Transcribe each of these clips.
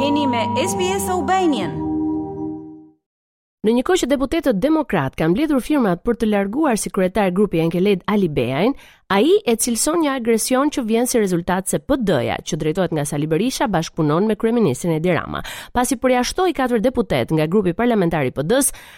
Jeni me SBS Albanian. Në një kohë që deputetët demokrat kanë mbledhur firmat për të larguar si kryetar grupi Enkelejd Alibeajn, ai e cilëson një agresion që vjen si rezultat se PD-ja, që drejtohet nga Sali Berisha, bashkëpunon me kryeministrin Edi Rama. Pasi përjashtoi katër deputetë nga grupi parlamentar i PD-së,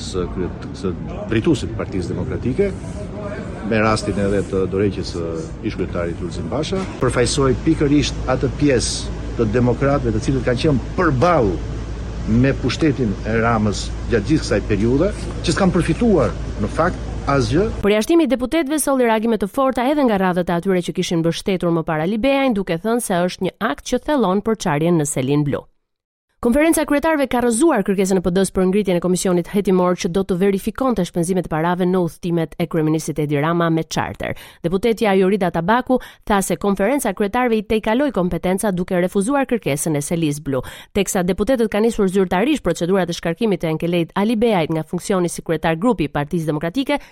së drejtuesit të Partisë Demokratike, me rastin edhe të dorëheqjes së ish-kryetarit Lulzim Basha, përfaqësoj pikërisht atë pjesë të demokratëve të cilët kanë qenë përballë me pushtetin e Ramës gjatë gjithë kësaj periudhe, që s'kanë përfituar në fakt asgjë. Përjashtimi i deputetëve solli reagime të forta edhe nga radhët e atyre që kishin mbështetur më parë Alibeajn, duke thënë se është një akt që thellon përçarjen në selinë blu. Konferenca e Kryetarëve ka rrëzuar kërkesën e PD-së për ngritjen e komisionit hetimor që do të verifikonte shpenzimet e parave në udhëtimet e kryeministrit Edi Rama me charter. Deputetja Jorida Tabaku tha se konferenca e kryetarëve i tejkaloi kompetenca duke refuzuar kërkesën e Selisë Blu. Teksa deputetët kanë nisur zyrtarisht procedurat e shkarkimit të Enkelejd Alibeajt nga funksioni si kryetar grupi i Partisë Demokratike,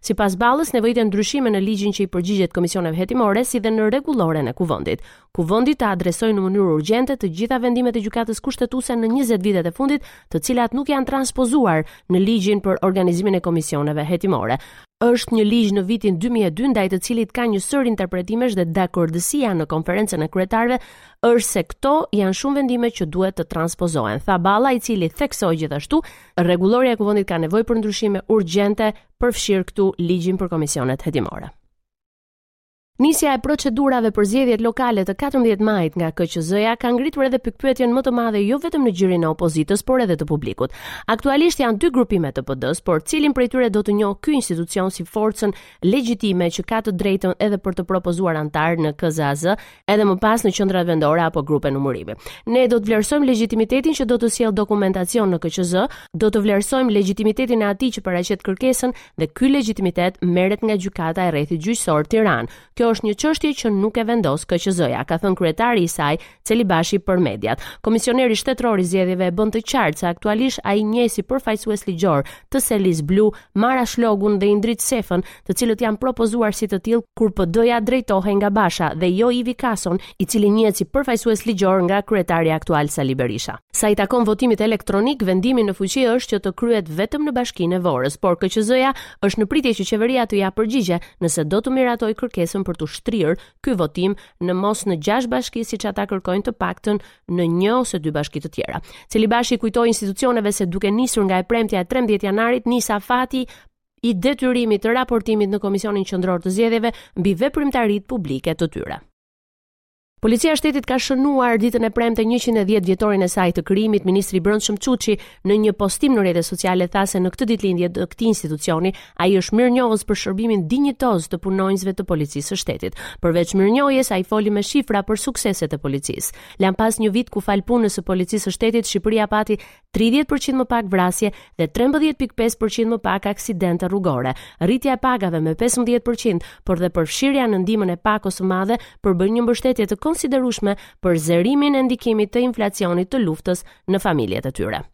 Sipas Ballës, nevojiten ndryshime në ligjin që i përgjigjet komisioneve hetimore si dhe në rregulloren e Kuvendit. Kuvendi të adresojë në mënyrë urgjente të gjitha vendimet e Gjykatës Kushtetuese në njëzet vitet e fundit, të cilat nuk janë transpozuar në ligjin për organizimin e komisioneve hetimore. Është një ligj në vitin dy mijë e dy ndaj të cilit ka një sërë interpretimesh dhe dakordësia në Konferencën e Kryetarëve është se këto janë shumë vendime që duhet të transpozohen, tha Balla, i cili theksoi gjithashtu Rregullorja e Kuvendit ka nevojë për ndryshime urgjente, përfshirë këtu ligjin për komisionet hetimore. Nisja e procedurave për zgjedhjet lokale të 14 majit nga KQZ-ja ka ngritur edhe pikëpyetjen më të madhe jo vetëm në gjirin e opozitës, por edhe të publikut. Aktualisht janë dy grupime të PD-së, por cilin prej tyre do të njohë ky institucion si forcën legjitime që ka të drejtën edhe për të propozuar anëtarë në KZAZ, edhe më pas në qendrat vendore apo grupe numërimi. Ne do të vlerësojmë legjitimitetin që do të sjellë dokumentacion në KQZ, do të vlerësojmë legjitimitetin e atij që paraqet kërkesën dhe ky legjitimitet merret nga gjykata e rrethit gjyqësor Tiranë. Kjo është një çështje që nuk e vendos KQZ-ja, ka thënë kryetari i saj, Celibashi për mediat. Komisioneri shtetëror i zgjedhjeve e bën të qartë se aktualisht ai njeh si përfaqësues ligjor të Selisë Blu, Marash Logun dhe Indrit Sefën të cilët janë propozuar si të tillë kur PD-ja drejtohej nga Basha dhe jo Ivi Kason, i cili njihet si përfaqësues ligjor nga kryetari aktual Sali Berisha. Sa i takon votimit elektronik, vendimi në fuqi është që të kryhet vetëm në Bashkinë e Vorës, por KQZ-ja është në pritje që qeveria të japë përgjigje nëse do të miratojë kërkesën për t'u shtrirë ky votim në mos në 6 bashki siç ata kërkojnë të paktën në një ose dy bashki të tjera. Celibashi kujtoi institucioneve se duke nisur nga e premtja e 13 janarit nis afati i detyrimit të raportimit në Komisionin Qendror të Zgjedhjeve mbi veprimtaritë publike të tyre. Policia e Shtetit ka shënuar ditën e premte 110 vjetorin e saj të krijimit. Ministri i Brendshëm Çuçi në një postim në rrjetet sociale tha se në këtë ditëlindje të këtij institucioni ai është mirënjohës për shërbimin dinjitoz të punonjësve të Policisë së Shtetit. Përveç mirënjohjes, ai foli me shifra për sukseset e policisë. Lamë pas një vit ku falë punës së Policisë së Shtetit, Shqipëria pati tridhjetë për qind më pak vrasje dhe trembëdhjetë pikë pesë për qind më pak aksidente rrugore. Rritja e pagave me pesëmbëdhjetë për qind, por dhe përfshirja në ndihmën e pakos së madhe përbëjnë një mbështetje të konsiderueshme për zerimin e ndikimit të inflacionit të luftës në familjet e tyre.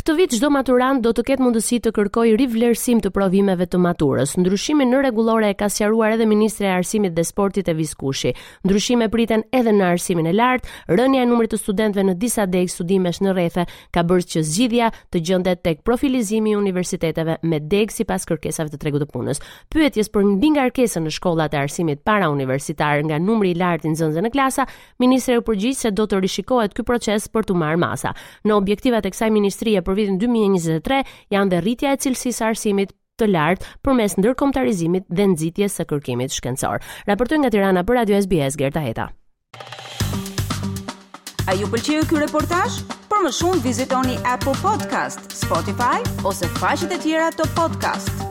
Këtë vit çdo maturant do të ketë mundësi të kërkojë rivlerësim të provimeve të maturës. Ndryshimin në rregullore e ka sqaruar edhe ministrja e Arsimit dhe Sportit Evis Kushi. Ndryshime priten edhe në arsimin e lartë, rënia e numrit të studentëve në disa degë studimesh në rrethe ka bërë që zgjidhja të gjendet tek profilizimi i universiteteve me degë sipas kërkesave të tregut të punës. Pyetjes për mbingarkesën në shkollat e arsimit parauniversitar nga numri i lartë i nxënësve në klasa, ministrja u përgjigj se do të rishikohet ky proces për t'u marrë masa. Në objektivat e kësaj ministrie për vitin 2023 janë dhe rritja e cilësisë së arsimit të lartë përmes ndërkombëtarizimit dhe nxitjes së kërkimit shkencor. Raportoi nga Tirana për Radio SBS Gerta Heta. A ju pëlqeu ky reportazh? Për më shumë vizitoni Apple Podcast, Spotify ose faqet e tjera të podcast.